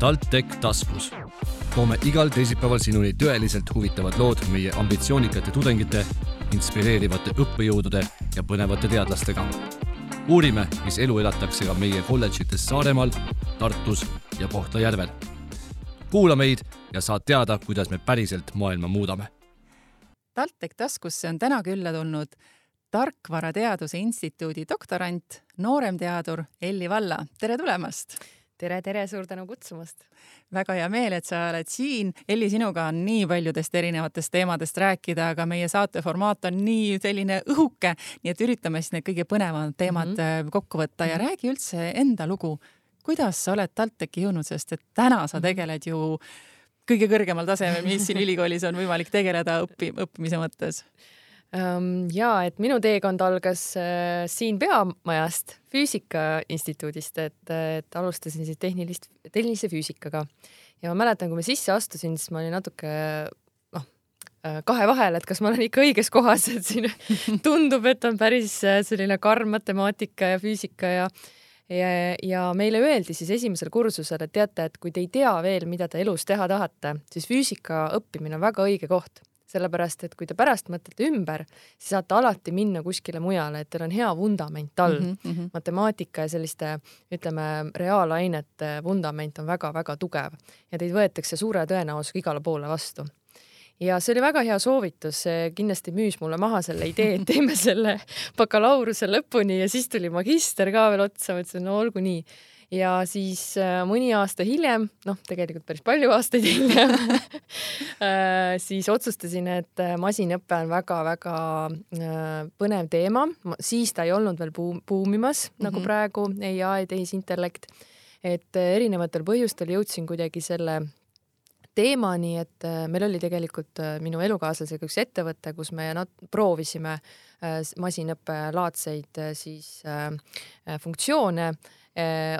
TalTech taskus. toome igal teisipäeval sinuni tõeliselt huvitavad lood meie ambitsioonikate tudengite, inspireerivate õppejõudude ja põnevate teadlastega. uurime, mis elu elatakse ka meie kolledžites Saaremaal, Tartus ja Kohtla-Järvel. kuula meid ja saad teada, kuidas me päriselt maailma muudame. TalTech taskusse on täna külla tulnud tarkvarateaduse instituudi doktorant, nooremteadur Elli Valla. tere tulemast! Tere, tere, suur tänu kutsumast! väga hea meel, et sa oled siin. Elli, sinuga on nii paljudest erinevatest teemadest rääkida, aga meie saate formaat on nii selline õhuke, nii et üritame siis need kõige põnevamad teemad mm -hmm. kokku võtta ja -hmm. räägi üldse enda lugu. kuidas sa oled TalTechi jõudnud, sest et täna sa mhm. tegeled ju kõige kõrgemal tasemel, mis siin ülikoolis on võimalik tegeleda õppi, õppimise mõttes ja et minu teekond algas äh, siin Peamajast Füüsika Instituudist, et, et alustasin siis tehnilist, tehnilise füüsikaga. Ja ma mäletan, kui ma sisse astusin, siis ma olin natuke noh, äh, kahe vahel, et kas ma olen ikka õiges kohas, et siin tundub, et on päris äh, selline karm matemaatika ja füüsika ja ja, ja meile öeldi siis esimesel kursusel, et teate, et kui te ei tea veel, mida te elus teha tahate, siis füüsika õppimine on väga õige koht sellepärast et kui te pärast mõtlete ümber, siis saate alati minna kuskile mujale, et teil on hea vundament all mm. -hmm. matemaatika ja selliste, ütleme, reaalainete vundament on väga-väga tugev ja teid võetakse suure tõenäosusega igale poole vastu ja see oli väga hea soovitus, see kindlasti müüs mulle maha selle idee, et teeme selle bakalaureuse lõpuni ja siis tuli magister ka veel otsa, ma ütlesin, no olgu nii ja siis äh, mõni aasta hiljem, noh, tegelikult päris palju aastaid hiljem äh, siis otsustasin, et äh, masinõpe on väga-väga põnev teema, siis ta ei olnud veel buum, buumimas mm -hmm. nagu mhm. praegu ai, tehisintellekt, et erinevatel põhjustel jõudsin kuidagi selle teemani, et meil oli tegelikult minu elukaaslasega üks ettevõte, kus me nat-, proovisime masinõppe laadseid siis funktsioone äh,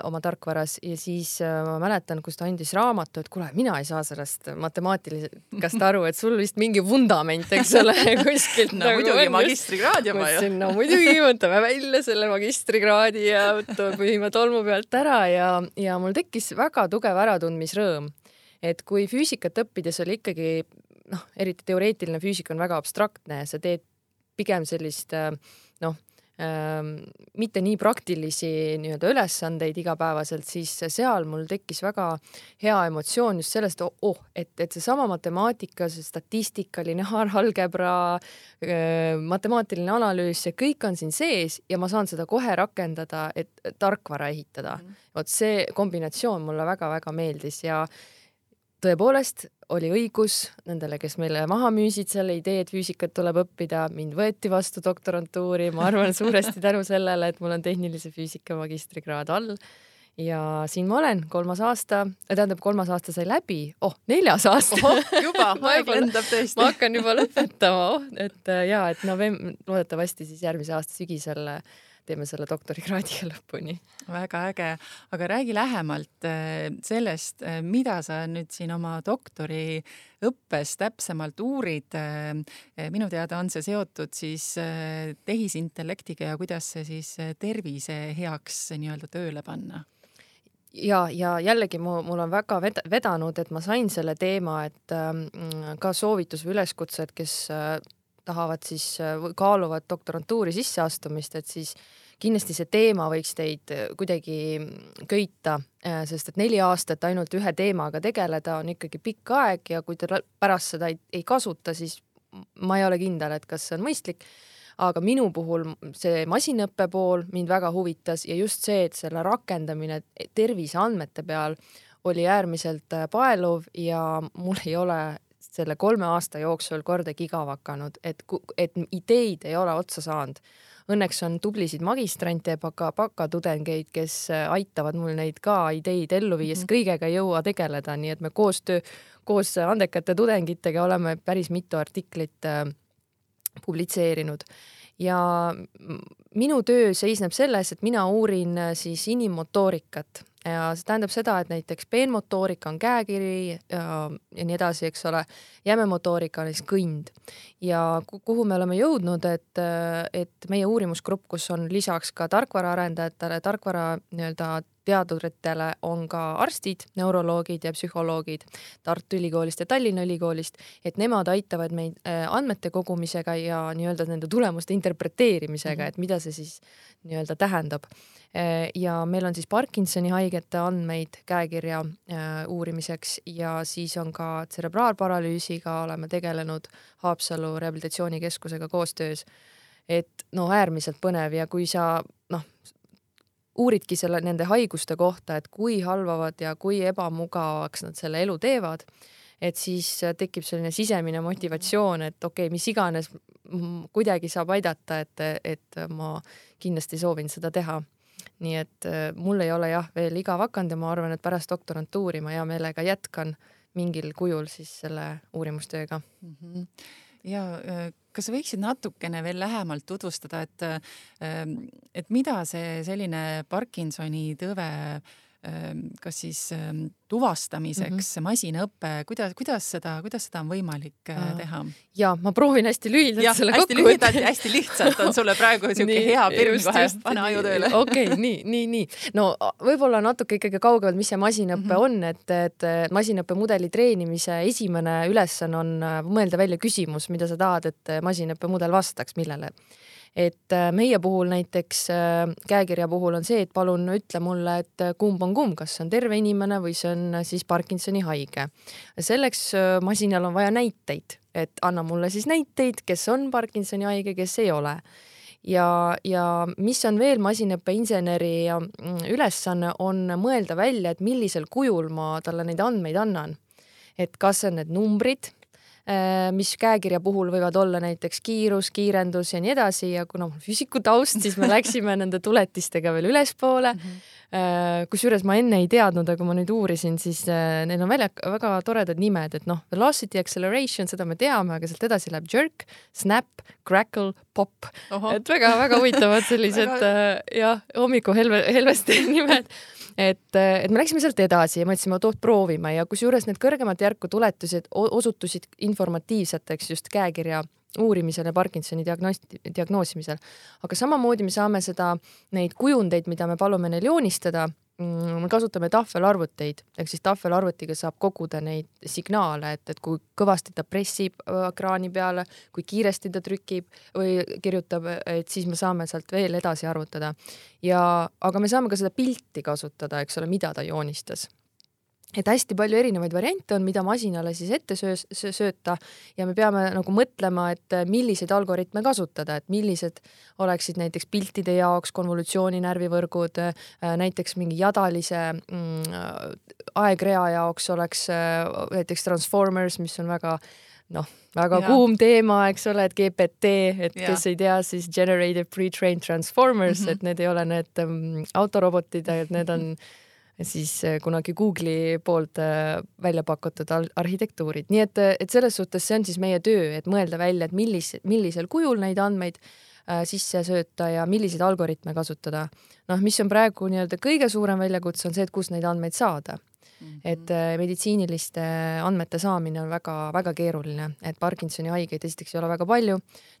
oma tarkvaras ja siis ma mäletan, kus ta andis raamatu, et kuule, mina ei saa sellest matemaatilisest aru, et sul vist mingi vundament, eks ole, kuskilt no nagu muidugi magistrikraad juba ju. no muidugi, võtame välja selle magistrikraadi ja pühime tolmu pealt ära ja, ja mul tekkis väga tugev äratundmisrõõm. Et kui füüsikat õppides oli ikkagi noh, eriti teoreetiline füüsika on väga abstraktne, sa teed pigem sellist noh Ehm, mitte nii praktilisi nii-öelda ülesandeid igapäevaselt, siis seal mul tekkis väga hea emotsioon just sellest, oh, et, et seesama matemaatika, see statistika, lineaaralgebra, ehm, matemaatiline analüüs, see kõik on siin sees ja ma saan seda kohe rakendada, et tarkvara ehitada mm. vot see kombinatsioon mulle väga-väga meeldis ja tõepoolest oli õigus nendele, kes meile maha müüsid selle idee, et füüsikat tuleb õppida, mind võeti vastu doktorantuuri, ma arvan suuresti tänu sellele, et mul on tehnilise füüsika magistrikraad all. ja siin ma olen, kolmas aasta, tähendab, kolmas aasta sai läbi, oh, neljas aasta! Juba, aeg lendab tõesti. ma hakkan juba lõpetama, oh, et ja, et novemb-, loodetavasti siis järgmise aasta sügisel äh, teeme selle doktorikraadiga lõpuni. väga äge, aga räägi lähemalt äh, sellest, äh, mida sa nüüd siin oma doktoriõppes täpsemalt uurid. Äh, minu teada on see seotud siis tehisintellektiga ja kuidas see siis tervise heaks nii-öelda tööle panna ja, ja jällegi mu, mul on väga ved vedanud, et ma sain selle teema, et ähm, ka soovitus või üleskutse, et kes äh, tahavad siis, kaaluvad doktorantuuri sisseastumist, et siis kindlasti see teema võiks teid äh, kuidagi köita, äh, sest et neli aastat ainult ühe teemaga tegeleda on ikkagi pikk aeg ja kui te pärast seda ei, ei kasuta, siis ma ei ole kindel, et kas see on mõistlik. aga minu puhul see masinõppe pool mind väga huvitas ja just see, et selle rakendamine terviseandmete peal oli äärmiselt äh, paeluv ja mul ei ole selle kolme aasta jooksul kordagi igav hakanud, et, et ideid ei ole otsa saanud. Õnneks on tublisid magistrante ja baka, bakatudengeid, kes äh, aitavad mul neid ka ideid ellu viia, sest mhm. kõigega ei jõua tegeleda, nii et me koostöö, koos andekate tudengitega oleme päris mitu artiklit äh, publitseerinud. Ja minu töö seisneb selles, et mina uurin äh, siis inimmotoorikat ja see tähendab seda, et näiteks peenmotoorika on käekiri ja, ja nii edasi, eks ole, jämemotoorika on siis kõnd. ja kuhu me oleme jõudnud, et, et meie uurimusgrupp, kus on lisaks ka tarkvaraarendajatele, tarkvara nii-öelda teaduritele on ka arstid, neuroloogid ja psühholoogid Tartu Ülikoolist ja Tallinna Ülikoolist, et nemad aitavad meid äh, andmete kogumisega ja nii-öelda nende tulemuste interpreteerimisega, et mida see siis nii-öelda tähendab. Äh, ja meil on siis Parkinsoni haigete andmeid käekirja äh, uurimiseks ja siis on ka tserebraalparalüüsiga oleme tegelenud Haapsalu rehabilitatsioonikeskusega koostöös et no äärmiselt põnev ja kui sa noh, uuridki selle, nende haiguste kohta, et kui halvavad ja kui ebamugavaks nad selle elu teevad, et siis tekib selline sisemine motivatsioon, et okei okay,, mis iganes kuidagi saab aidata, et, et ma kindlasti soovin seda teha. nii et äh, mul ei ole jah, veel igav hakanud ja ma arvan, et pärast doktorantuuri ma hea meelega jätkan mingil kujul siis selle uurimustööga mm. -hmm ja äh, kas sa võiksid natukene veel lähemalt tutvustada, et, äh, et mida see selline Parkinsoni tõve kas siis ehm, tuvastamiseks mm -hmm. masinaõpe, kuidas, kuidas seda, kuidas seda on võimalik äh, teha? ja ma proovin hästi lühidalt ja, selle kokku võtta. hästi lihtsalt on sulle praegu siuke hea pirn kohe, pane aju tööle. okei okay,, nii, nii, nii. no võib-olla natuke ikkagi kaugemalt, mis see masinõpe mm -hmm. on, et, et masinõppemudeli treenimise esimene ülesanne on äh, mõelda välja küsimus, mida sa tahad, et masinõppemudel vastaks, millele et äh, meie puhul näiteks äh, käekirja puhul on see, et palun ütle mulle, et äh, kumb on kumb, kas see on terve inimene või see on siis Parkinsoni haige. selleks masinal on vaja näiteid, et anna mulle siis näiteid, kes on Parkinsoni haige, kes ei ole ja, ja mis on veel masinaõppeinseneri mm, ülesanne, on mõelda välja, et millisel kujul ma talle neid andmeid annan. et kas on need numbrid mis käekirja puhul võivad olla näiteks kiirus, kiirendus ja nii edasi ja kuna mul füüsiku taust, siis me läksime nende tuletistega veel ülespoole. Mm. -hmm kusjuures ma enne ei teadnud, aga ma nüüd uurisin, siis äh, neil on välja väga toredad nimed, et noh, velocity acceleration, seda me teame, aga sealt edasi läheb jerk, snap, crackle, pop, et väga-väga huvitavad sellised jah, hommiku helve, helveste nimed et, et me läksime sealt edasi ja mõtlesime, et oot, proovime ja kusjuures need kõrgemat järku tuletused osutusid informatiivseteks just käekirja uurimisel ja Parkinsoni diagnosti-, diagnoosimisel. aga samamoodi me saame seda, neid kujundeid, mida me palume neil joonistada me kasutame tahvelarvuteid, ehk siis tahvelarvutiga saab koguda neid signaale, et, et kui kõvasti ta pressib äh, ekraani peale, kui kiiresti ta trükib või kirjutab, et siis me saame sealt veel edasi arvutada. ja, aga me saame ka seda pilti kasutada, eks ole, mida ta joonistas et hästi palju erinevaid variante on, mida masinale siis ette söös, sööta ja me peame nagu mõtlema, et äh, milliseid algoritme kasutada, et millised oleksid näiteks piltide jaoks konvolutsiooni närvivõrgud, äh, näiteks mingi jadalise mm, aegrea jaoks oleks äh, näiteks Transformers, mis on väga noh, väga ja. kuum teema, eks ole, et GPT, et ja. kes ei tea, siis Generated Pre-trained Transformers mm, -hmm. et need ei ole need um, autorobotid, et need on siis äh, kunagi Google'i poolt äh, välja pakutud arhitektuurid, nii et, et selles suhtes see on siis meie töö, et mõelda välja, et millis, millisel kujul neid andmeid äh, sisse sööta ja milliseid algoritme kasutada. noh, mis on praegu nii-öelda kõige suurem väljakutse, on see, et kust neid andmeid saada. Et äh, meditsiiniliste andmete saamine on väga-väga keeruline, et Parkinsoni haigeid esiteks ei ole väga palju,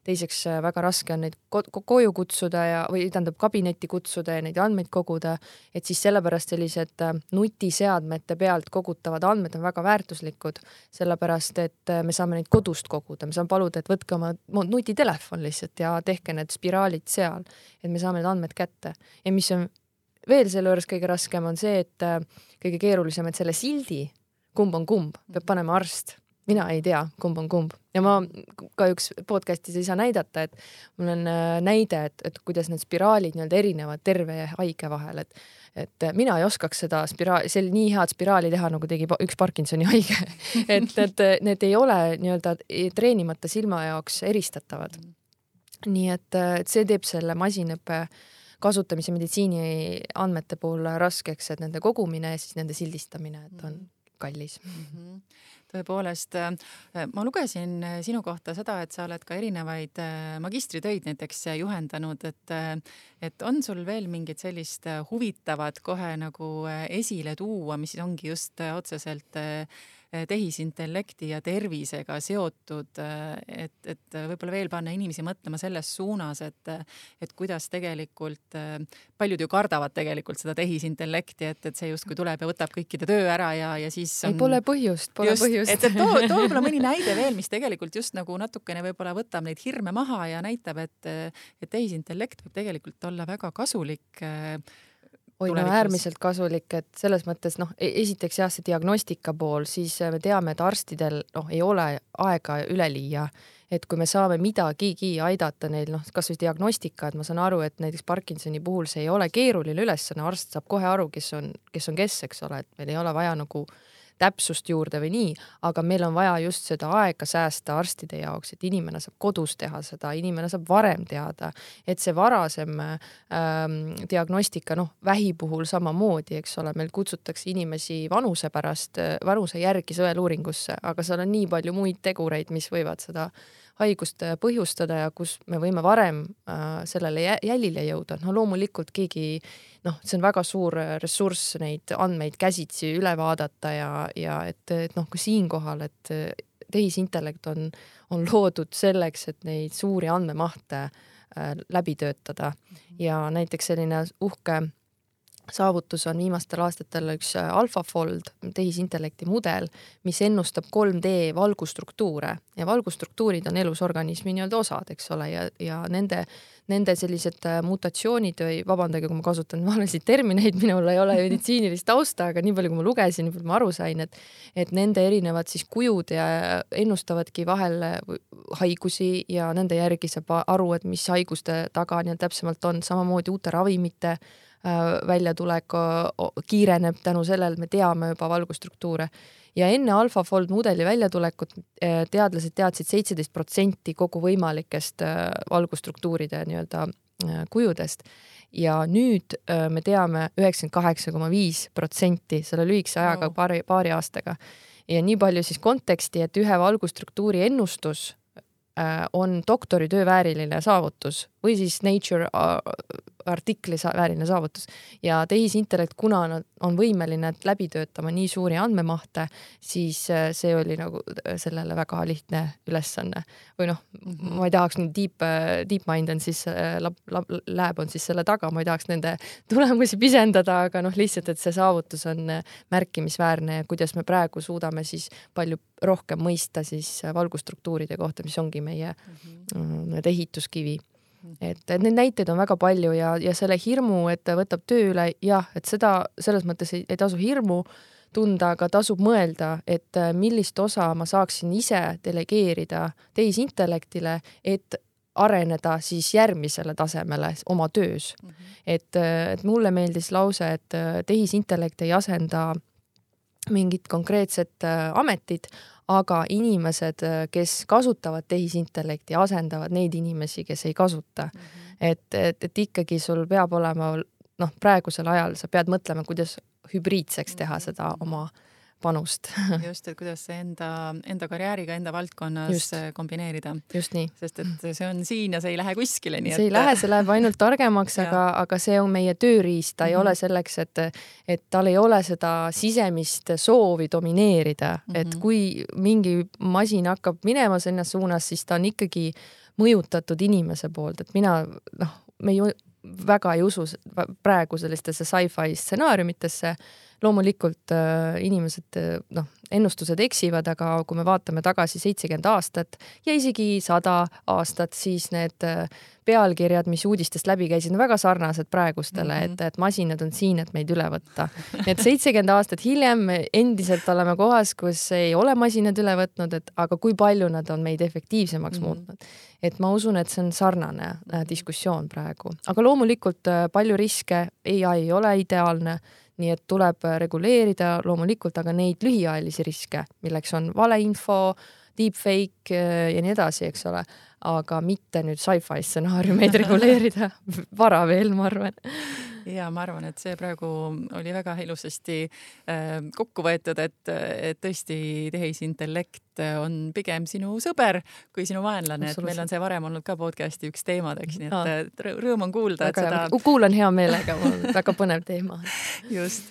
teiseks äh, väga raske on neid ko koju kutsuda ja, või tähendab kabinetti kutsuda ja neid andmeid koguda, et siis sellepärast sellised äh, nutiseadmete pealt kogutavad andmed on väga väärtuslikud, sellepärast et me saame neid kodust koguda, me saame paluda, et võtke oma nutitelefon lihtsalt ja tehke need spiraalid seal, et me saame need andmed kätte. Ja mis on veel selle juures kõige raskem on see, et äh, kõige keerulisem, et selle sildi, kumb on kumb, peab panema arst. mina ei tea, kumb on kumb ja ma kahjuks podcast'is ei saa näidata, et mul on äh, näide, et, et kuidas need spiraalid nii-öelda erinevad terve ja haige vahel, et et mina ei oskaks seda spiraali, sel nii head spiraali teha, nagu tegi üks Parkinsoni haige et need, need ei ole nii-öelda treenimata silma jaoks eristatavad. nii et, et see teeb selle masinõppe äh, kasutamise meditsiiniandmete puhul raskeks, et nende kogumine ja siis nende sildistamine, et on mhm. kallis mm. -hmm tõepoolest, äh, ma lugesin sinu kohta seda, et sa oled ka erinevaid äh, magistritöid näiteks juhendanud, et et on sul veel mingit sellist huvitavat kohe nagu esile tuua, mis ongi just otseselt tehisintellekti ja tervisega seotud, et, et võib-olla veel panna inimesi mõtlema selles suunas, et, et kuidas tegelikult, paljud ju kardavad tegelikult seda tehisintellekti, et, et see justkui tuleb ja võtab kõikide töö ära ja, ja siis on.... ei, pole põhjust, pole just, põhjust. et, et too, too võib-olla mõni näide veel, mis tegelikult just nagu natukene võib-olla võtab neid hirme maha ja näitab, et, et tehisintellekt võib tegelikult olla väga kasulik oi no äärmiselt kasulik, et selles mõttes noh, e-, esiteks jah, see diagnostika pool, siis me teame, et arstidel noh, ei ole aega üleliia, et kui me saame midagigi aidata neil noh, kasvõi diagnostika, et ma saan aru, et näiteks Parkinsoni puhul see ei ole keeruline ülesanne, arst saab kohe aru, kes on, kes on kes, eks ole, et meil ei ole vaja nagu äh, täpsust juurde või nii, aga meil on vaja just seda aega säästa arstide jaoks, et inimene saab kodus teha seda, inimene saab varem teada, et see varasem ähm, diagnostika, noh, vähi puhul samamoodi, eks ole, meil kutsutakse inimesi vanuse pärast, vanuse järgi sõeluuringusse, aga seal on nii palju muid tegureid, mis võivad seda haigust äh, põhjustada ja kus me võime varem äh, sellele jälile jõuda, no loomulikult keegi noh, see on väga suur äh, ressurss neid andmeid käsitsi üle vaadata ja, ja et, et noh, ka siinkohal, et tehisintellekt on, on loodud selleks, et neid suuri andmemahte läbi töötada. Ja näiteks selline uhke saavutus on viimastel aastatel üks äh, AlphaFold tehisintellekti mudel, mis ennustab 3D valgustruktuure. Ja valgustruktuurid on elus organismi nii-öelda osad, eks ole, ja, ja nende, nende sellised äh, mutatsioonid või vabandage, kui ma kasutan valesid termineid, minul ei ole meditsiinilist tausta, aga nii palju, kui ma lugesin, nii palju ma aru sain, et et nende erinevad siis kujud ja ennustavadki vahel äh, haigusi ja nende järgi saab aru, et mis haiguste taga nii-öelda täpsemalt on, samamoodi uute ravimite Äh, väljatulek kiireneb tänu sellele, et me teame juba valgustruktuure ja enne AlphaFold mudeli väljatulekut äh, teadlased teadsid seitseteist protsenti kogu võimalikest äh, valgustruktuuride nii-öelda kujudest ja nüüd me teame üheksakümmend kaheksa koma viis protsenti selle lühikese ajaga no., paari, paari aastaga. ja nii palju siis konteksti, et ühe valgustruktuuri ennustus on doktoritöö vääriline saavutus või siis Nature artikli vääriline saavutus ja tehisintellekt, kuna nad on võimeline läbi töötama nii suuri andmemahte, siis äh, see oli nagu äh, sellele väga lihtne ülesanne või noh -hmm. ma ei tahaks nüüd deep, äh, DeepMind on siis lab, lab, lab on siis selle taga, ma ei tahaks nende tulemusi pisendada, aga noh, lihtsalt, et see saavutus on märkimisväärne ja kuidas me praegu suudame siis palju rohkem mõista siis valgustruktuuride kohta, mis ongi meie mm -hmm. ehituskivi et, et neid näiteid on väga palju ja, ja selle hirmu, et ta võtab töö üle, jah, et seda selles mõttes ei, ei tasu hirmu tunda, aga tasub mõelda, et äh, millist osa ma saaksin ise delegeerida tehisintellektile, et areneda siis järgmisele tasemele oma töös mm. -hmm. et, äh, et mulle meeldis lause, et äh, tehisintellekt ei asenda mingit konkreetset ametit, aga inimesed, kes kasutavad tehisintellekti, asendavad neid inimesi, kes ei kasuta mm. -hmm. et, et, et ikkagi sul peab olema noh, praegusel ajal sa pead mõtlema, kuidas hübriidseks teha mhm. seda oma äh, panust just, et kuidas see enda, enda karjääriga enda valdkonnas just. kombineerida. just nii. sest et see on siin ja see ei lähe kuskile. see et... ei lähe, see läheb ainult targemaks aga, aga see on meie tööriist, ta mm -hmm. ei mhm. ole selleks, et, et tal ei ole seda sisemist soovi domineerida mm, -hmm. et kui mingi masin hakkab minema sinna suunas, siis ta on ikkagi mõjutatud inimese poolt, et mina noh, me ju väga ei usu praegu sellistesse sci-fi stsenaariumitesse loomulikult äh, inimesed äh, noh, ennustused eksivad, aga kui me vaatame tagasi seitsekümmend aastat ja isegi sada aastat, siis need äh, pealkirjad, mis uudistest läbi käisid, on väga sarnased praegustele mm, -hmm. et, et masinad on siin, et meid üle võtta. et seitsekümmend aastat hiljem endiselt oleme kohas, kus ei ole masinad üle võtnud, et aga kui palju nad on meid efektiivsemaks mm -hmm. muutnud. et ma usun, et see on sarnane äh, diskussioon praegu, aga loomulikult äh, palju riske, ai ei ole ideaalne nii et tuleb reguleerida loomulikult, aga neid lühiajalisi riske, milleks on valeinfo, deepfake äh, ja nii edasi, eks ole, aga mitte nüüd sci-fi stsenaariumeid reguleerida. Vara veel, ma arvan ja ma arvan, et see praegu oli väga ilusasti äh, kokku võetud, et, et tõesti tehisintellekt on pigem sinu sõber kui sinu vaenlane, et meil on see varem olnud ka podcast'i üks teemadeks, nii et rõõm on kuulda, et seda. kuulan hea meelega, väga põnev teema. just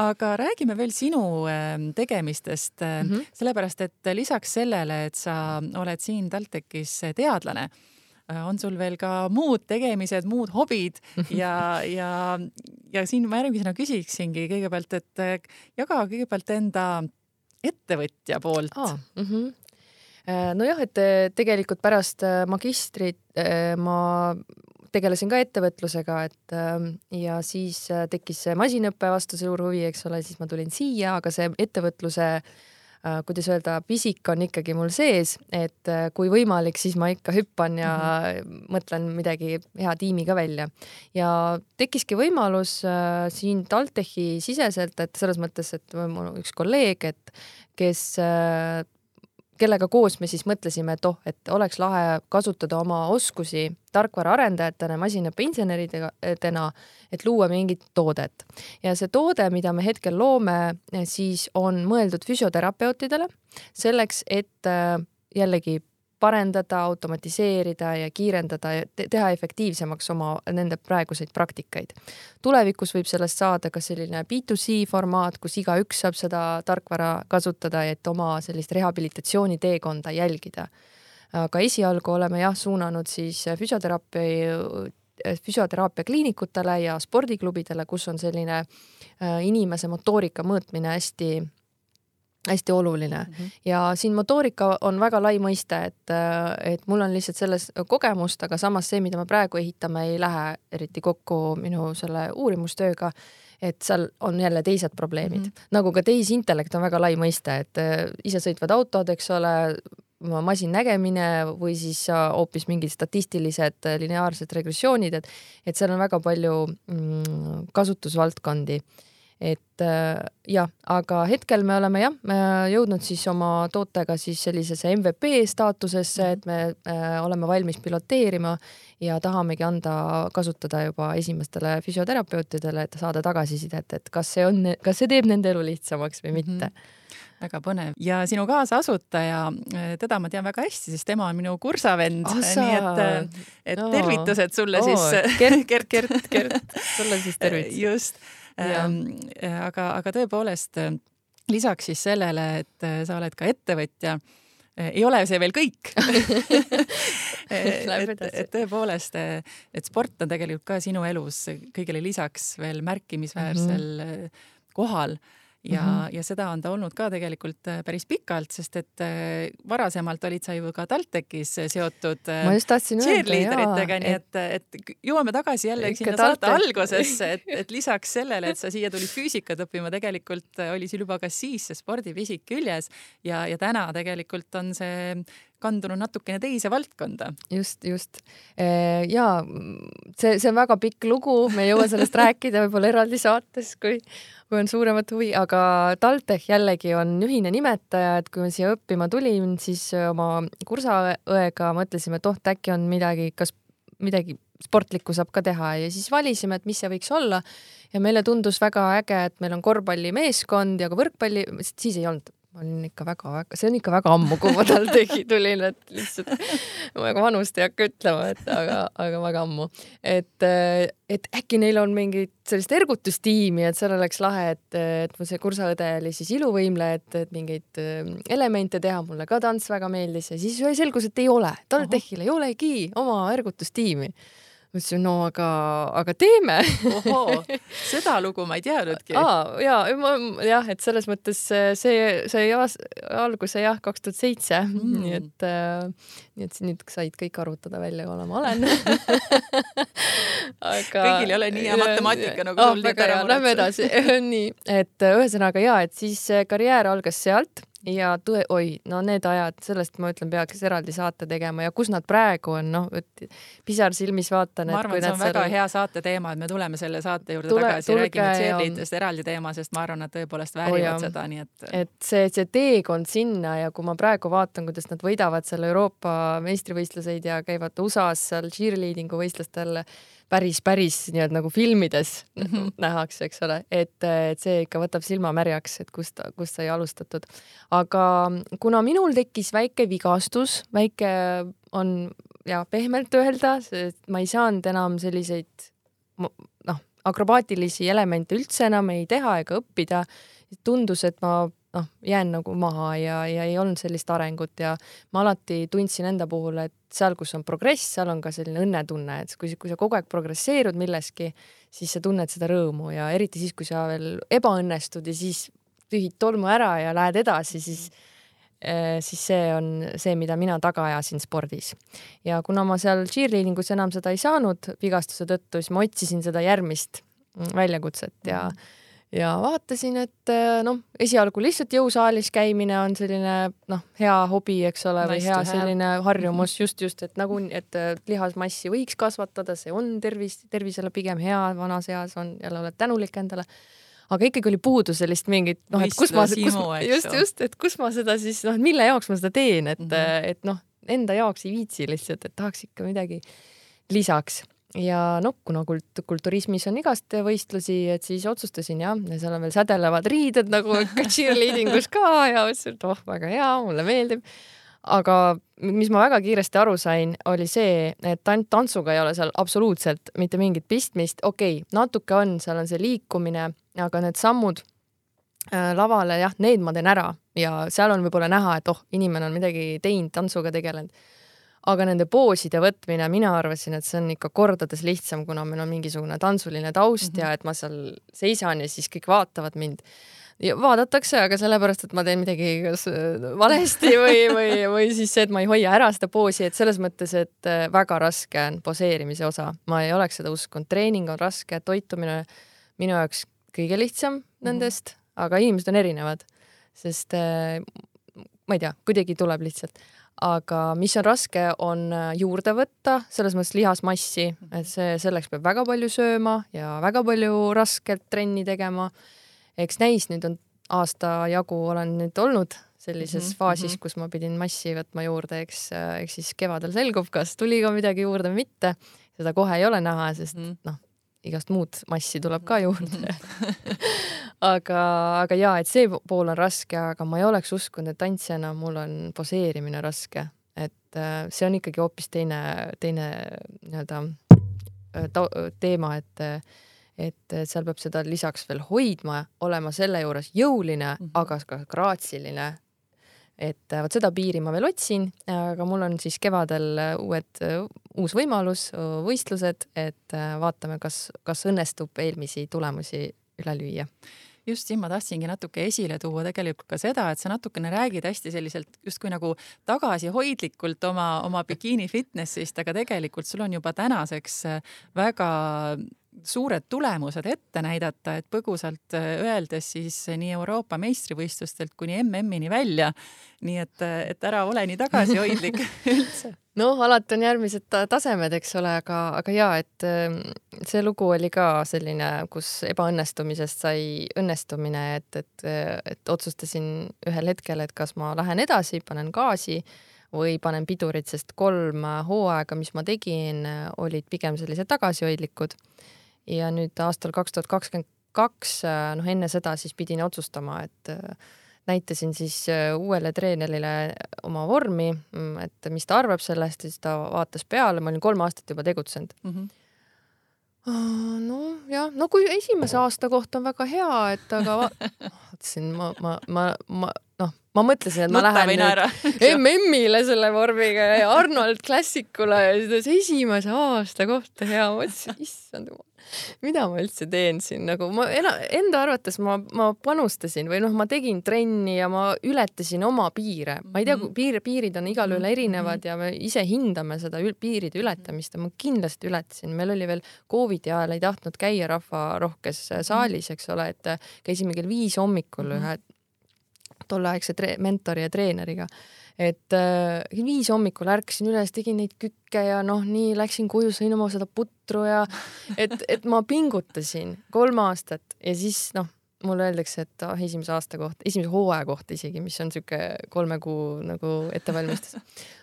aga räägime veel sinu ähm, tegemistest mm, -hmm. sellepärast et lisaks sellele, et sa oled siin TalTechis teadlane Äh, on sul veel ka muud tegemised, muud hobid ja, ja, ja siin ma järgmisena küsiksingi kõigepealt, et äh, jaga kõigepealt enda ettevõtja poolt ah,. Mm -hmm. nojah, et tegelikult pärast magistrit ma tegelesin ka ettevõtlusega, et ja siis tekkis see masinõppe vastu suur huvi, eks ole, siis ma tulin siia, aga see ettevõtluse äh, Äh, kuidas öelda, pisik on ikkagi mul sees, et äh, kui võimalik, siis ma ikka hüppan ja mm -hmm. mõtlen midagi hea tiimi ka välja. ja tekkiski võimalus äh, siin TalTechi siseselt, et selles mõttes, et mul on üks kolleeg, et kes äh, kellega koos me siis mõtlesime, et oh, et oleks lahe kasutada oma oskusi tarkvaraarendajatena, masinaõppeinseneridena, et luua mingit toodet. ja see toode, mida me hetkel loome, siis on mõeldud füsioterapeutidele selleks, et äh, jällegi parendada, automatiseerida ja kiirendada ja teha efektiivsemaks oma nende praeguseid praktikaid. tulevikus võib sellest saada ka selline B2C formaat, kus igaüks saab seda tarkvara kasutada, et oma sellist rehabilitatsiooniteekonda jälgida. aga esialgu oleme jah, suunanud siis füsioteraapia füsioteraapia kliinikutele ja spordiklubidele, kus on selline äh, inimese motoorika mõõtmine hästi hästi oluline mm -hmm. ja siin motoorika on väga lai mõiste, et, et mul on lihtsalt selles kogemust, aga samas see, mida me praegu ehitame, ei lähe eriti kokku minu selle uurimustööga. et seal on jälle teised probleemid mm, -hmm. nagu ka tehisintellekt on väga lai mõiste, et äh, isesõitvad autod, eks ole, masinnägemine või siis hoopis mingid statistilised lineaarsed regressioonid, et, et seal on väga palju mm, kasutusvaldkondi et äh, jah, aga hetkel me oleme jah, jõudnud siis oma tootega siis sellisesse MVP staatusesse, et me äh, oleme valmis piloteerima ja tahamegi anda kasutada juba esimestele füsioterapeutidele, et saada tagasisidet, et kas see on, kas see teeb nende elu lihtsamaks või mitte mm. -hmm väga põnev ja sinu kaasasutaja, teda ma tean väga hästi, sest tema on minu kursavend, nii et, äh, et no. tervitused sulle oh, siis. Gert, Gert, Gert, Gert, sulle siis tervitused. just aga, aga tõepoolest äh, lisaks siis sellele, et äh, sa oled ka ettevõtja, ei ole see veel kõik. Et, et tõepoolest, et sport on tegelikult ka sinu elus kõigele lisaks veel märkimisväärsel mm -hmm. kohal ja mm, -hmm. ja seda on ta olnud ka tegelikult äh, päris pikalt, sest et äh, varasemalt olid sa ju ka TalTechis seotud äh, cheerleaderitega, nii et, et jõuame tagasi jälle sinna saate algusesse, et, et lisaks sellele, et sa siia tulid füüsikat õppima, tegelikult oli sul juba ka siis see spordipisik küljes ja, ja täna tegelikult on see kandunud natukene teise valdkonda. just, just. ja see, see on väga pikk lugu, me ei jõua sellest rääkida võib-olla eraldi saates, kui, kui on suuremat huvi, aga TalTech jällegi on ühine nimetaja, et kui ma siia õppima tulin, siis oma kursaõega mõtlesime, et oh, äkki on midagi, kas midagi sportlikku saab ka teha ja siis valisime, et mis see võiks olla. ja meile tundus väga äge, et meil on korvpallimeeskond ja ka võrkpalli, siis ei olnud ma olin ikka väga-väga, see on ikka väga ammu, kui ma tal tegi, tulin, et lihtsalt ma väga vanust ei hakka ütlema, et aga, aga väga ammu. et, et äkki neil on mingit sellist ergutustiimi, et seal oleks lahe, et, et mu see kursaõde oli siis iluvõimleja, et, et mingeid äh, elemente teha, mulle ka tants väga meeldis ja siis selgus, et ei ole, TalTechil ei olegi oma ergutustiimi ma ütlesin, no aga, aga teeme seda lugu ma ei teadnudki. aa, ja, jah, et selles mõttes see sai alguse jah, kaks tuhat seitse, mm. nii et äh,, nii et nüüd said kõik arvutada välja, kui ma olen aga. kõigil ei ole nii hea matemaatika nagu sul. väga hea, lähme edasi nii, et ühesõnaga ja, et siis karjäär algas sealt ja tõe, oi, no need ajad, sellest ma ütlen, peaks eraldi saate tegema ja kus nad praegu on, noh, pisar silmis vaatan. ma arvan, et see on väga seal... hea saate teema, et me tuleme selle saate juurde Tule, tagasi, räägime cheerleadidest eraldi teema, sest ma arvan, nad tõepoolest väärivad oh, seda, nii et. et see, see teekond sinna ja kui ma praegu vaatan, kuidas nad võidavad seal Euroopa meistrivõistluseid ja käivad USA-s seal cheerleading'u võistlustel päris, päris nii-öelda nagu filmides mm -hmm. nähakse, eks ole, et, et see ikka võtab silma märjaks, et kust, kust sai alustatud. aga kuna minul tekkis väike vigastus, väike on ja pehmelt öelda, ma ei saanud enam selliseid noh, akrobaatilisi elemente üldse enam ei teha ega õppida, tundus, et ma noh, jään nagu maha ja, ja ei olnud sellist arengut ja ma alati tundsin enda puhul, et seal, kus on progress, seal on ka selline õnnetunne, et kui, kui sa kogu aeg progresseerud milleski, siis sa tunned seda rõõmu ja eriti siis, kui sa veel ebaõnnestud ja siis tühid tolmu ära ja lähed edasi, siis eh, siis see on see, mida mina taga ajasin spordis. ja kuna ma seal cheerleadingus enam seda ei saanud vigastuse tõttu, siis ma otsisin seda järgmist väljakutset ja mm -hmm ja vaatasin, et äh, noh, esialgu lihtsalt jõusaalis käimine on selline noh, hea hobi, eks ole, või hea selline harjumus just, just, et nagu, et äh, lihasmassi võiks kasvatada, see on tervis, tervisele pigem hea, vanas eas on jälle oled tänulik endale. aga ikkagi oli puudu sellist mingit noh, et kus ma, kus ma, just, just, et kus ma seda siis noh, mille jaoks ma seda teen, et mm, -hmm. et noh, enda jaoks ei viitsi lihtsalt, et tahaks ikka midagi lisaks ja noh, kuna kult-, kulturismis on igast võistlusi, et siis otsustasin jah, seal on veel sädelevad riided nagu ikka cheerleading us ka ja mõtlesin, et oh, väga hea, mulle meeldib. aga mis ma väga kiiresti aru sain, oli see, et ainult tantsuga ei ole seal absoluutselt mitte mingit pistmist, okei okay,, natuke on, seal on see liikumine, aga need sammud äh, lavale, jah, need ma teen ära. Ja seal on võib-olla näha, et oh, inimene on midagi teinud, tantsuga tegelenud aga nende pooside võtmine, mina arvasin, et see on ikka kordades lihtsam, kuna meil on mingisugune tantsuline taust mm -hmm. ja et ma seal seisan ja siis kõik vaatavad mind. ja vaadatakse, aga sellepärast, et ma teen midagi kas äh, valesti või, või, või siis see, et ma ei hoia ära seda poosi, et selles mõttes, et äh, väga raske on poseerimise osa, ma ei oleks seda uskunud, treening on raske, toitumine minu jaoks kõige lihtsam mm -hmm. nendest, aga inimesed on erinevad, sest äh, ma ei tea, kuidagi tuleb lihtsalt aga mis on raske, on äh, juurde võtta, selles mõttes lihasmassi, et see, selleks peab väga palju sööma ja väga palju rasket trenni tegema. eks näis, nüüd on aasta jagu olen nüüd olnud sellises mm -hmm, faasis, kus ma pidin massi võtma juurde, eks, äh, eks siis kevadel selgub, kas tuli ka midagi juurde või mitte. seda kohe ei ole näha, sest mm -hmm. noh, igast muud massi tuleb ka juurde. Aga, aga jaa, et see pool on raske, aga ma ei oleks uskunud, et tantsijana mul on poseerimine raske, et äh, see on ikkagi hoopis teine, teine nii-öelda äh, teema, et et seal peab seda lisaks veel hoidma, olema selle juures jõuline mm, -hmm. aga ka graatsiline. Et vot seda piiri ma veel otsin, aga mul on siis kevadel uued, uus võimalus, võistlused, et vaatame, kas, kas õnnestub eelmisi tulemusi üle lüüa. Just siin ma tahtsingi natuke esile tuua tegelikult ka seda, et sa natukene räägid hästi selliselt justkui nagu tagasihoidlikult oma, oma bikiini fitnessist, aga tegelikult sul on juba tänaseks väga suured tulemused ette näidata, et põgusalt äh, öeldes siis nii Euroopa meistrivõistlustelt kuni MM-ini välja. nii et, äh, et ära ole nii tagasihoidlik üldse. noh, alati on järgmised tasemed, eks ole, aga, aga ja et ähm, see lugu oli ka selline, kus ebaõnnestumisest sai õnnestumine, et, et, et otsustasin ühel hetkel, et kas ma lähen edasi, panen gaasi või panen pidurit, sest kolm hooaega, mis ma tegin, olid pigem sellised tagasihoidlikud ja nüüd aastal kaks tuhat kakskümmend kaks, äh, noh enne seda siis pidin otsustama, et äh, näitasin siis äh, uuele treenerile oma vormi, mm, et mis ta arvab sellest ja siis ta vaatas peale, ma olin kolm aastat juba tegutsenud. Mm. -hmm nojah, no kui esimese aasta kohta on väga hea, et aga vaatasin ma, ma, ma, ma noh, ma mõtlesin, et ma Mõtta lähen nüüd MM-ile selle vormiga ja Arnold Classicule ja siis esimese aasta kohta hea, ma mõtlesin, issand jumal mida ma üldse teen siin? Nagu ma enda arvates ma, ma panustasin või noh, ma tegin trenni ja ma ületasin oma piire, ma ei tea, mhm. piir, piirid on igalühel mhm. erinevad ja me ise hindame seda ül, piiride ületamist ja ma kindlasti ületasin, meil oli veel Covidi ajal ei tahtnud käia rahvarohkes saalis, eks ole, et käisime kell viis hommikul ühe tolleaegse mentori ja treeneriga et äh, viis hommikul ärkasin üles, tegin neid kükke ja noh, nii läksin koju, sõin oma seda putru ja et, et ma pingutasin kolm aastat ja siis noh, mulle öeldakse, et ah, esimese aasta kohta, esimese hooaja kohta isegi, mis on sihuke kolme kuu nagu ettevalmistus.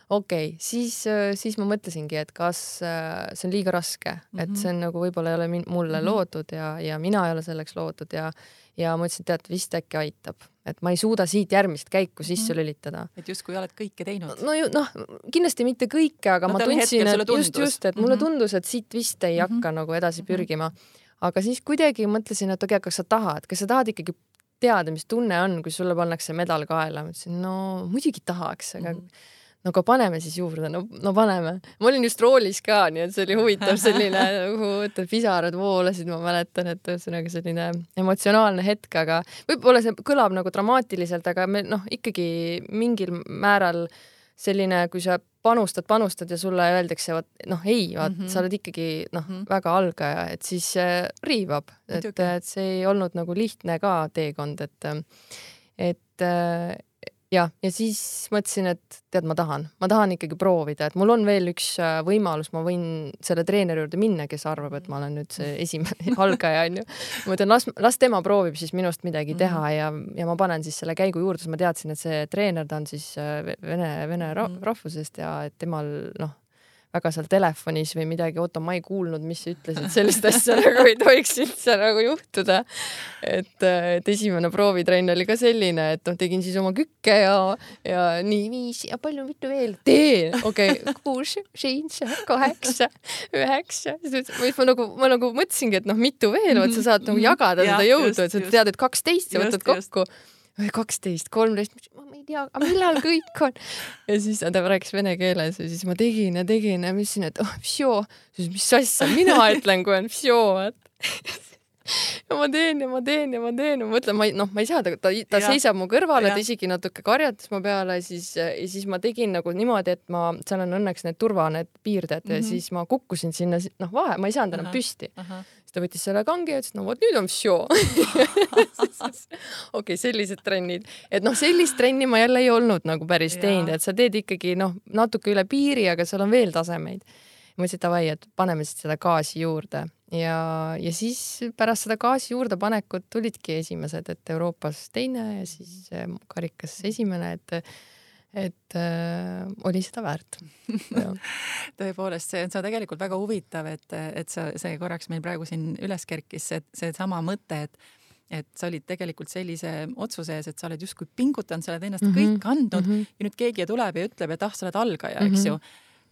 okei okay,, siis, siis ma mõtlesingi, et kas äh, see on liiga raske mm, -hmm. et mhm. see on nagu võib-olla ei ole mulle mm -hmm. loodud ja, ja mina ei ole selleks loodud ja, ja ma ütlesin, tead, vist äkki aitab, et ma ei suuda siit järgmist käiku sisse mhm. lülitada. et justkui oled kõike teinud. no ju noh, kindlasti mitte kõike, aga no, ma tundsin, et just, just, et mulle mm -hmm. tundus, et siit vist ei mm -hmm. hakka nagu edasi pürgima. Aga siis kuidagi mõtlesin, et okei okay,, kas sa tahad, kas sa tahad ikkagi teada, mis tunne on, kui sulle pannakse medal kaela. ma ütlesin, no muidugi tahaks, aga mm -hmm no aga paneme siis juurde, no, no paneme. ma olin just roolis ka, nii et see oli huvitav selline nagu, et pisarad voolasid, ma mäletan, et ühesõnaga selline emotsionaalne hetk, aga võib-olla see kõlab nagu dramaatiliselt, aga me noh, ikkagi mingil määral selline, kui sa panustad, panustad ja sulle öeldakse, vot noh, ei, vaat mm -hmm. sa oled ikkagi noh mm, -hmm. väga algaja, et siis äh, riivab, et, et see ei olnud nagu lihtne ka teekond, et et jah, ja siis mõtlesin, et tead, ma tahan, ma tahan ikkagi proovida, et mul on veel üks äh, võimalus, ma võin selle treeneri juurde minna, kes arvab, et ma olen nüüd see esimene algaja onju. ma ütlen, las, las tema proovib siis minust midagi mhm. teha ja, ja ma panen siis selle käigu juurde, sest ma teadsin, et see treener, ta on siis äh, vene, vene mhm. rahvusest ja et temal noh väga seal telefonis või midagi, oota, ma ei kuulnud, mis sa ütlesid, sellist asja nagu ei tohiks üldse nagu juhtuda. et, et esimene proovitrenn oli ka selline, et noh, tegin siis oma kükke ja, ja nii viis ja palju, mitu veel, tee, okei okay,, kuus, seitse, kaheksa, üheksa. siis ma nagu, ma nagu mõtlesingi, et noh, mitu veel, vot sa saad nagu jagada ja, seda jõudu, et sa tead, et kaksteist sa võtad kokku kaksteist, kolmteist, ma ei tea, aga millal kõik on. ja siis ta rääkis vene keeles ja siis ma tegin ja tegin ja mõtlesin, et oh, vsjo, siis mis asja mina ütlen, kui on vsjo, vaat ja ma teen ja ma teen ja ma teen ja ma mõtlen, ma ei, noh, ma ei saa, ta, ta, ta ja. seisab mu kõrval, et isegi natuke karjatas mu peale, siis ja siis ma tegin nagu niimoodi, et ma, seal on õnneks need turva, need piirded mm -hmm. ja mhm. siis ma kukkusin sinna, noh, vahe, ma ei saanud enam püsti siis ta võttis selle kange ja ütles, no vot nüüd on vsjo. okei, sellised trennid, et noh, sellist trenni ma jälle ei olnud nagu päris teinud, et sa teed ikkagi noh, natuke üle piiri, aga seal on veel tasemeid. et davai, et paneme siis seda gaasi juurde ja, ja siis pärast seda gaasi juurdepanekut tulidki esimesed, et Euroopas teine ja siis karikas esimene, et et äh, oli seda väärt tõepoolest, see see on tegelikult väga huvitav, et, et sa, see korraks meil praegu siin üles kerkis, see, seesama mõte, et et sa olid tegelikult sellise otsuse ees, et sa oled justkui pingutanud, sa oled ennast mm -hmm. kõik andnud mm -hmm. ja nüüd keegi tuleb ja ütleb, et ah, sa oled algaja, eks mm -hmm. ju.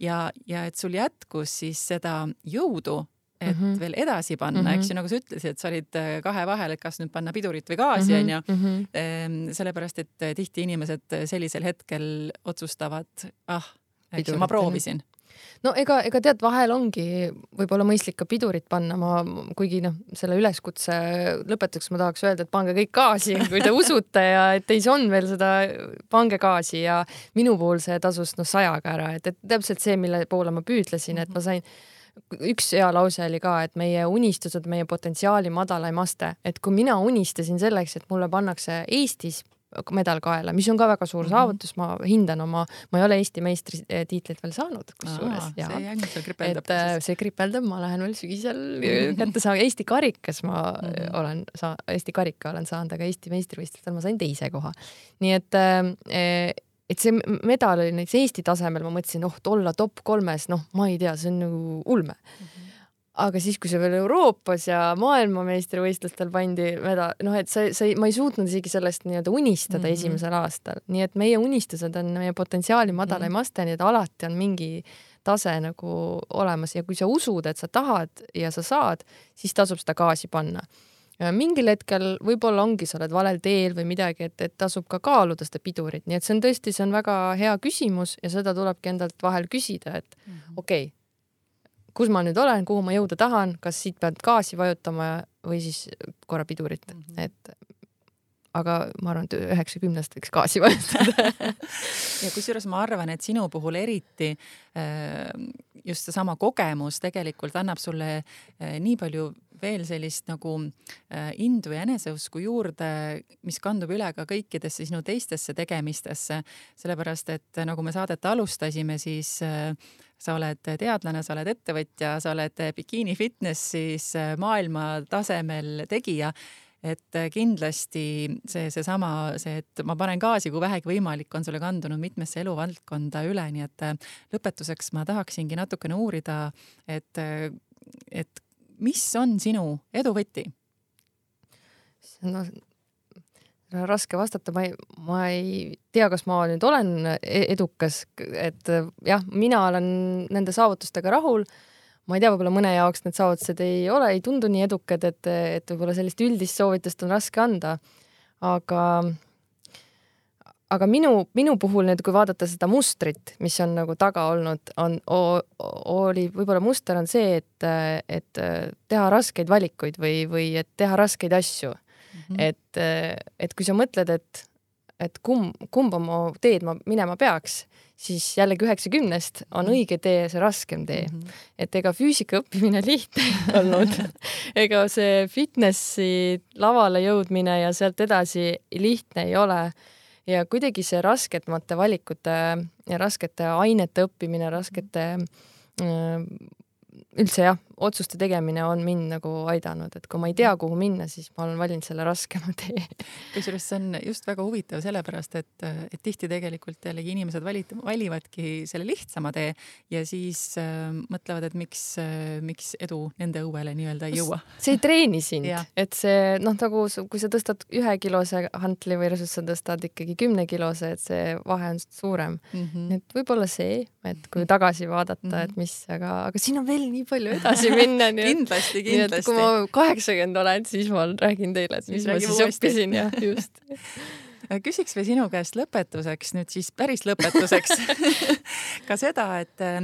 ja, ja et sul jätkus siis seda jõudu et mm -hmm. veel edasi panna mm, -hmm. eks ju, nagu sa ütlesid, et sa olid äh, kahe vahel, et kas nüüd panna pidurit või gaasi, mhm, onju. Mhm. Ehm, sellepärast, et äh, tihti inimesed äh, sellisel hetkel otsustavad, ah, eks ju, ma proovisin no ega, ega tead, vahel ongi võib-olla mõistlik ka pidurit panna, ma kuigi noh, selle üleskutse lõpetuseks ma tahaks öelda, et pange kõik gaasi, kui te usute ja et teis on veel seda, pange gaasi ja minu puhul see tasus noh sajaga ära, et, et täpselt see, mille poole ma püüdlesin, et ma sain üks hea lause oli ka, et meie unistused, meie potentsiaali madalaim aste, et kui mina unistasin selleks, et mulle pannakse Eestis medal kaela, mis on ka väga suur mm -hmm. saavutus, ma hindan oma, ma ei ole Eesti meistritiitlit veel saanud, kusjuures. et äh, see kripeldab, ma lähen veel sügisel mhm. kätte saama, Eesti karikas ma mm -hmm. olen Eesti karika olen saanud, aga Eesti meistrivõistlustel ma sain teise koha. nii et äh, et see medal oli näiteks Eesti tasemel, ma mõtlesin, oh, olla top kolmes, noh, ma ei tea, see on nagu ulme mm. -hmm aga siis, kui see veel Euroopas ja maailmameistrivõistlustel pandi medal, noh, et sa, sa ei, ma ei suutnud isegi sellest nii-öelda unistada mm -hmm. esimesel aastal, nii et meie unistused on meie potentsiaali madalaim mm -hmm. aste, nii et alati on mingi tase nagu olemas ja kui sa usud, et sa tahad ja sa saad, siis tasub seda gaasi panna mingil hetkel võib-olla ongi, sa oled valel teel või midagi, et, et tasub ka kaaluda seda pidurit, nii et see on tõesti, see on väga hea küsimus ja seda tulebki endalt vahel küsida, et mm -hmm. okei okay,, kus ma nüüd olen, kuhu ma jõuda tahan, kas siit pead gaasi vajutama või siis korra pidurit mm, -hmm. et aga ma arvan, et üheksakümnest võiks gaasi vajutada ja kusjuures ma arvan, et sinu puhul eriti äh, just seesama kogemus tegelikult annab sulle äh, nii palju veel sellist nagu äh, indu ja eneseusku juurde, mis kandub üle ka kõikidesse sinu teistesse tegemistesse, sellepärast et nagu me saadet alustasime, siis äh, sa oled teadlane, sa oled ettevõtja, sa oled bikiini fitnessis äh, maailma tasemel tegija. Et kindlasti see, seesama, see, et ma panen gaasi, kui vähegi võimalik, on sulle kandunud mitmesse eluvaldkonda üle, nii et lõpetuseks ma tahaksingi natukene uurida, et, et mis on sinu edu võti? no raske vastata, ma ei, ma ei tea, kas ma nüüd olen e-, edukas, et jah, mina olen nende saavutustega rahul. ma ei tea, võib-olla mõne jaoks need saavutused ei ole, ei tundu nii edukad, et, et võib-olla sellist üldist soovitust on raske anda. aga, aga minu, minu puhul nüüd, kui vaadata seda mustrit, mis on nagu taga olnud, on, oli võib-olla muster on see, et, et teha raskeid valikuid või, või et teha raskeid asju mm. -hmm. et, et kui sa mõtled, et, et kumb, kumba ma teed ma minema peaks, siis jällegi üheksakümnest on mhm. õige tee see raskem tee mm. -hmm. et ega füüsika õppimine lihtne ei olnud ega see fitnessi lavale jõudmine ja sealt edasi lihtne ei ole. Ja kuidagi see raskemate valikute ja raskete ainete õppimine, raskete äh, üldse jah, otsuste tegemine on mind nagu aidanud, et kui ma ei tea, kuhu minna, siis ma olen valinud selle raskema tee. kusjuures see on just väga huvitav, sellepärast et, et tihti tegelikult jällegi inimesed valid, valivadki selle lihtsama tee ja siis äh, mõtlevad, et miks äh,, miks edu nende õuele nii-öelda ei jõua. see ei treeni sind, et see noh, nagu kui sa tõstad ühekilose hantli versus sa tõstad ikkagi kümnekilose, et see vahe on suurem mm. -hmm. et võib-olla see, et kui tagasi vaadata mm, -hmm. et mis, aga, aga siin on veel nii palju edasi minna. kindlasti, kindlasti. kui ma kaheksakümmend olen, siis ma räägin teile, et mis siis ma siis õppisin ja just küsiks veel sinu käest lõpetuseks nüüd siis päris lõpetuseks ka seda, et äh,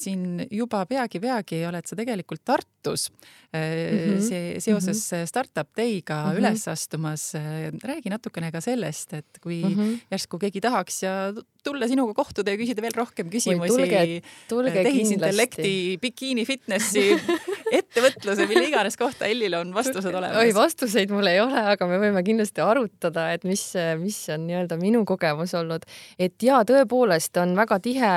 siin juba peagi-peagi oled sa tegelikult Tartus äh, mm -hmm. see seoses mm -hmm. Startup Day'ga mm -hmm. üles astumas äh,. räägi natukene ka sellest, et kui mm -hmm. järsku keegi tahaks ja tulla sinuga kohtuda ja küsida veel rohkem küsimusi. tulge, tulge tehisintellekti, bikiini fitnessi, ettevõtluse, mille iganes kohta Ellil on vastused olemas. oi, vastuseid mul ei ole, aga me võime kindlasti arutada et mis, mis on nii-öelda minu kogemus olnud. et jaa, tõepoolest on väga tihe,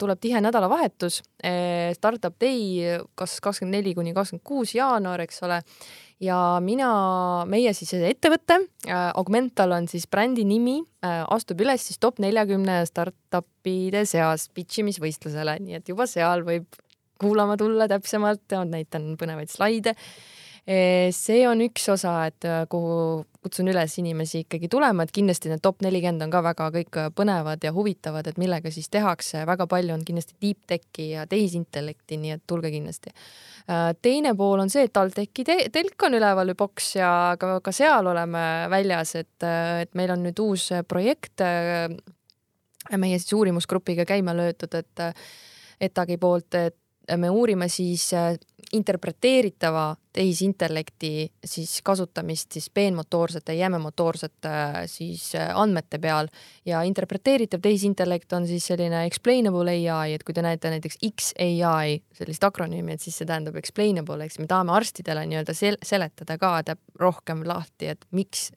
tuleb tihe nädalavahetus, eh, Startup Day, kas kakskümmend neli kuni kakskümmend kuus jaanuar, eks ole ja mina, meie siis ettevõte äh,, Augmental on siis brändi nimi äh,, astub üles siis top neljakümne startup'ide seas pitch imisvõistlusele, nii et juba seal võib kuulama tulla täpsemalt, näitan põnevaid slaide see on üks osa, et äh, kuhu kutsun üles inimesi ikkagi tulema, et kindlasti need top nelikümmend on ka väga kõik äh, põnevad ja huvitavad, et millega siis tehakse, väga palju on kindlasti deep tech'i ja tehisintellekti, nii et tulge kindlasti. Äh, teine pool on see, et TalTechi te telk on üleval või boks ja ka, ka seal oleme väljas, et, et meil on nüüd uus projekt meie siis uurimusgrupiga käima löödud, et ETAG-i poolt, et me uurime siis äh, interpreteeritava tehisintellekti siis kasutamist siis peenmotoorsete, jämemotoorsete äh, siis äh, andmete peal. Ja interpreteeritav tehisintellekt on siis selline explainable ai, et kui te näete näiteks XAI sellist akronüümi, et siis see tähendab explainable, eks me tahame arstidele nii-öelda sel seletada ka rohkem lahti, et miks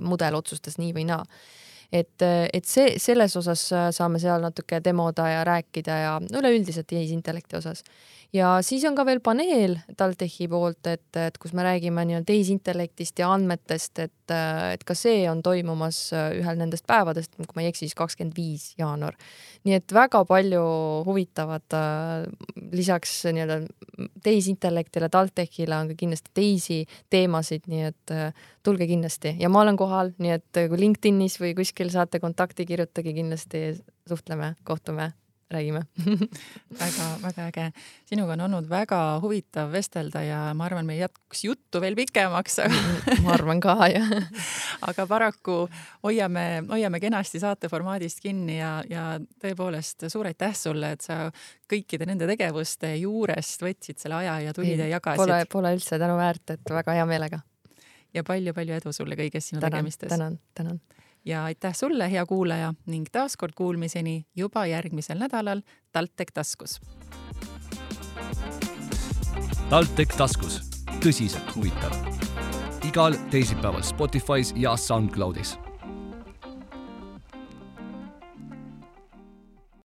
mudel otsustas nii või naa et, et see, selles osas saame seal natuke demoda ja rääkida ja üleüldiselt tehisintellekti osas ja siis on ka veel paneel TalTechi poolt, et, et kus me räägime nii-öelda tehisintellektist ja andmetest, et, et ka see on toimumas ühel nendest päevadest, kui ma ei eksi, siis kakskümmend viis jaanuar. nii et väga palju huvitavat lisaks nii-öelda tehisintellektile, TalTechile on ka kindlasti teisi teemasid, nii et tulge kindlasti ja ma olen kohal, nii et kui LinkedInis või kuskil saate kontakti, kirjutage kindlasti, suhtleme, kohtume räägime väga-väga äge. sinuga on olnud väga huvitav vestelda ja ma arvan, meil jätkuks juttu veel pikemaks aga... ma arvan ka, jah. aga paraku hoiame, hoiame kenasti saate formaadist kinni ja, ja tõepoolest suur aitäh sulle, et sa kõikide nende tegevuste juurest võtsid selle aja ja tulid ja jagasid. Pole, pole üldse tänuväärt, et väga hea meelega. ja palju-palju edu sulle kõiges sinu tänan, tegemistes. tänan, tänan ja aitäh sulle, hea kuulaja ning taaskord kuulmiseni juba järgmisel nädalal TalTech taskus. TalTech taskus, tõsiselt huvitav. igal teisipäeval Spotify's ja SoundCloudis